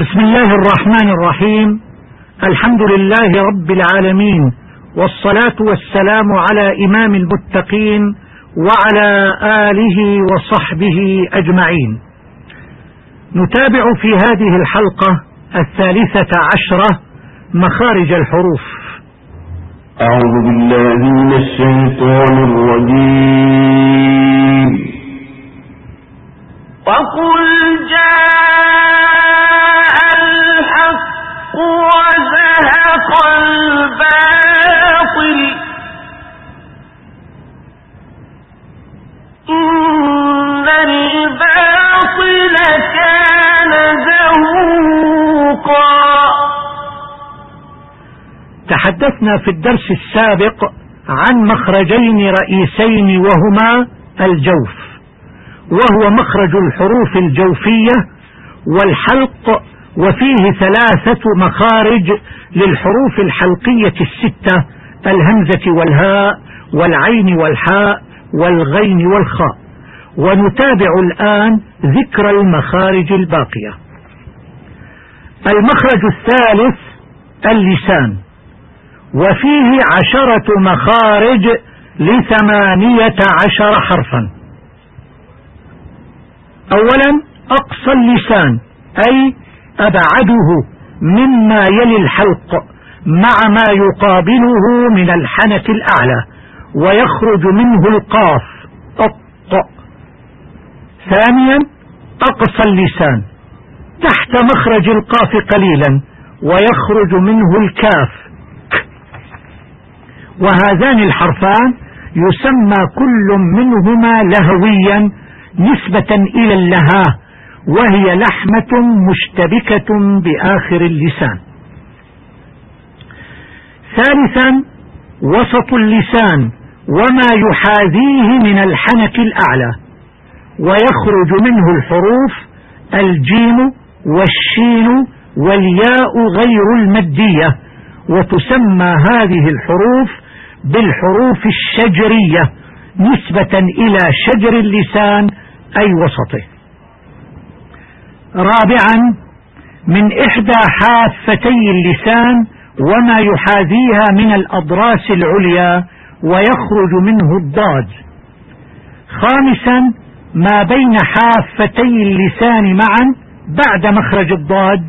بسم الله الرحمن الرحيم. الحمد لله رب العالمين والصلاة والسلام على إمام المتقين وعلى آله وصحبه أجمعين. نتابع في هذه الحلقة الثالثة عشرة مخارج الحروف. أعوذ بالله من الشيطان الرجيم. وقل جاء تحدثنا في الدرس السابق عن مخرجين رئيسين وهما الجوف وهو مخرج الحروف الجوفية والحلق وفيه ثلاثة مخارج للحروف الحلقية الستة الهمزة والهاء والعين والحاء والغين والخاء. ونتابع الآن ذكر المخارج الباقية. المخرج الثالث اللسان. وفيه عشرة مخارج لثمانية عشر حرفا. اولا أقصى اللسان أي أبعده مما يلي الحلق مع ما يقابله من الحنك الأعلى ويخرج منه القاف. الط ثانيا أقصى اللسان. تحت مخرج القاف قليلا ويخرج منه الكاف. وهذان الحرفان يسمى كل منهما لهويا نسبة إلى اللهاه وهي لحمة مشتبكة بآخر اللسان. ثالثا وسط اللسان وما يحاذيه من الحنك الأعلى ويخرج منه الحروف الجيم والشين والياء غير المدية وتسمى هذه الحروف بالحروف الشجرية نسبة إلى شجر اللسان أي وسطه. رابعا من إحدى حافتي اللسان وما يحاذيها من الأضراس العليا ويخرج منه الضاد. خامسا ما بين حافتي اللسان معا بعد مخرج الضاد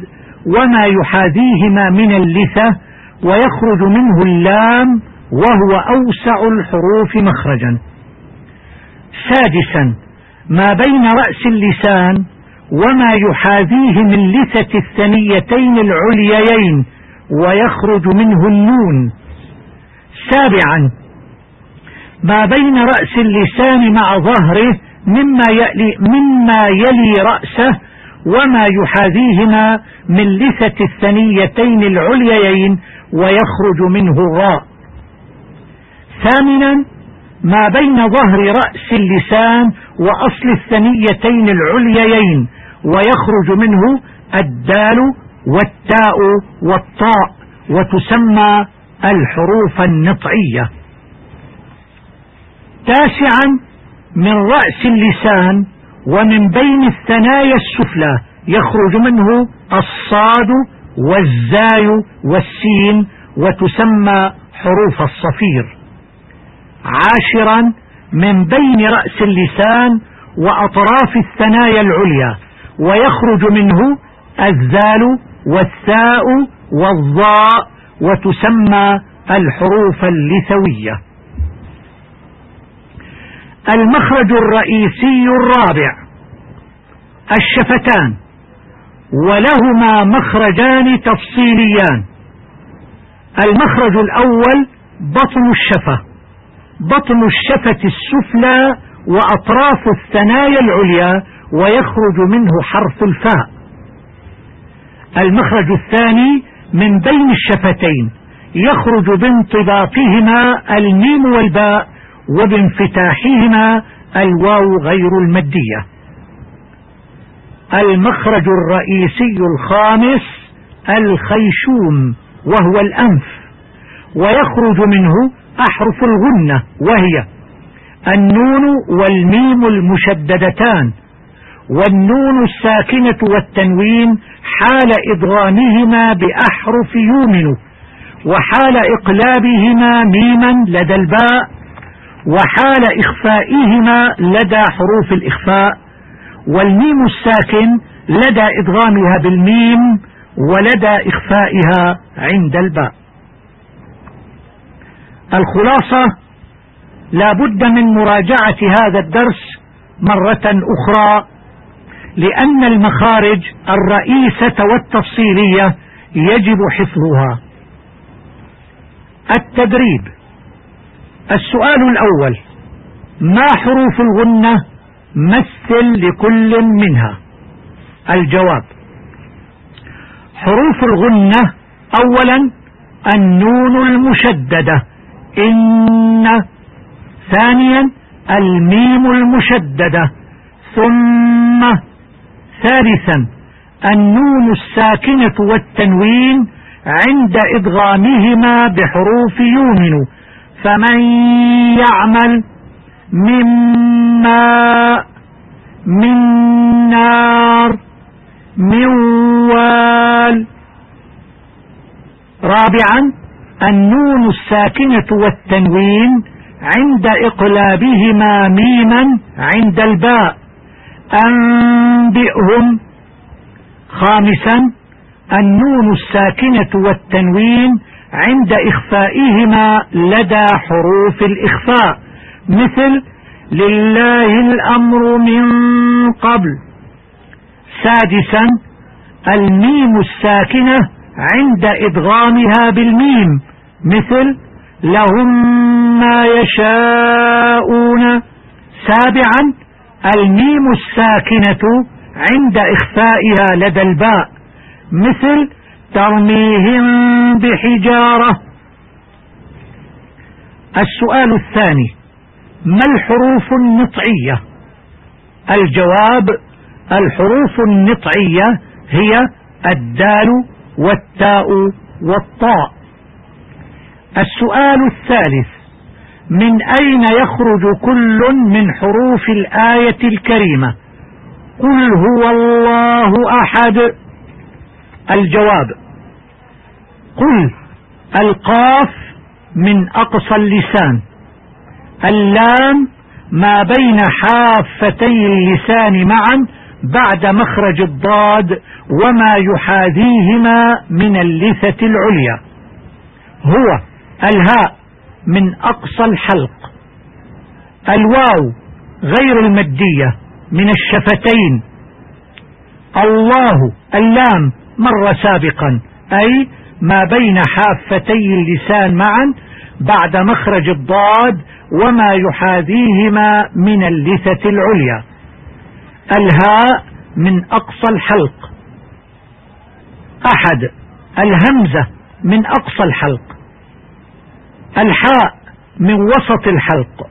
وما يحاذيهما من اللثة ويخرج منه اللام وهو أوسع الحروف مخرجا. سادسا ما بين رأس اللسان وما يحاذيه من لثة الثنيتين العليين ويخرج منه النون. سابعا ما بين رأس اللسان مع ظهره مما يلي, مما يلي رأسه وما يحاذيهما من لثة الثنيتين العليين ويخرج منه الراء ثامنا ما بين ظهر رأس اللسان وأصل الثنيتين العليين ويخرج منه الدال والتاء والطاء وتسمى الحروف النطعية. تاسعا من رأس اللسان ومن بين الثنايا السفلى يخرج منه الصاد والزاي والسين وتسمى حروف الصفير. عاشرا من بين رأس اللسان وأطراف الثنايا العليا ويخرج منه الذال والثاء والضاء وتسمى الحروف اللثوية. المخرج الرئيسي الرابع الشفتان ولهما مخرجان تفصيليان. المخرج الأول بطن الشفة بطن الشفة السفلى وأطراف الثنايا العليا ويخرج منه حرف الفاء. المخرج الثاني من بين الشفتين يخرج بانطباقهما الميم والباء وبانفتاحهما الواو غير المادية المخرج الرئيسي الخامس الخيشوم وهو الأنف ويخرج منه أحرف الغنة وهي النون والميم المشددتان. والنون الساكنة والتنوين حال إدغامهما بأحرف يؤمن وحال إقلابهما ميما لدى الباء وحال إخفائهما لدى حروف الإخفاء والميم الساكن لدى إدغامها بالميم ولدى إخفائها عند الباء. الخلاصة لا بد من مراجعة هذا الدرس مرة أخرى لأن المخارج الرئيسة والتفصيلية يجب حفظها. التدريب. السؤال الأول. ما حروف الغنة مثل لكل منها؟ الجواب. حروف الغنة أولا النون المشددة. إن. ثانيا الميم المشددة. ثم ثالثا النون الساكنة والتنوين عند إدغامهما بحروف يؤمن فمن يعمل مما من نار من وال. رابعا النون الساكنة والتنوين عند إقلابهما ميما عند الباء. أنبئهم. خامسا النون الساكنة والتنوين عند إخفائهما لدى حروف الإخفاء. مثل لله الأمر من قبل. سادسا الميم الساكنة عند إدغامها بالميم. مثل لهم ما يشاءون. سابعا الميم الساكنة عند إخفائها لدى الباء مثل ترميهم بحجارة. السؤال الثاني ما الحروف النطعية؟ الجواب الحروف النطعية هي الدال والتاء والطاء. السؤال الثالث من أين يخرج كل من حروف الآية الكريمة؟ قل هو الله أحد. الجواب قل القاف من أقصى اللسان. اللام ما بين حافتي اللسان معا بعد مخرج الضاد وما يحاذيهما من اللثة العليا. هو الهاء. من أقصى الحلق. الواو غير المدية من الشفتين. الله اللام مر سابقا. أي ما بين حافتي اللسان معا بعد مخرج الضاد وما يحاذيهما من اللثة العليا. الهاء من أقصى الحلق. أحد الهمزة من أقصى الحلق. الحاء من وسط الحلق.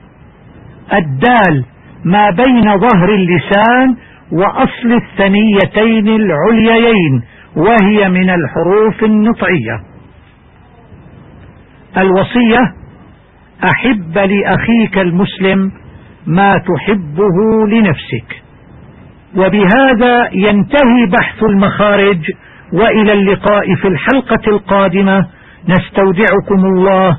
الدال ما بين ظهر اللسان وأصل الثنيتين العليين وهي من الحروف النطعية. الوصية أحب لأخيك المسلم ما تحبه لنفسك. وبهذا ينتهي بحث المخارج وإلى اللقاء في الحلقة القادمة. نستودعكم الله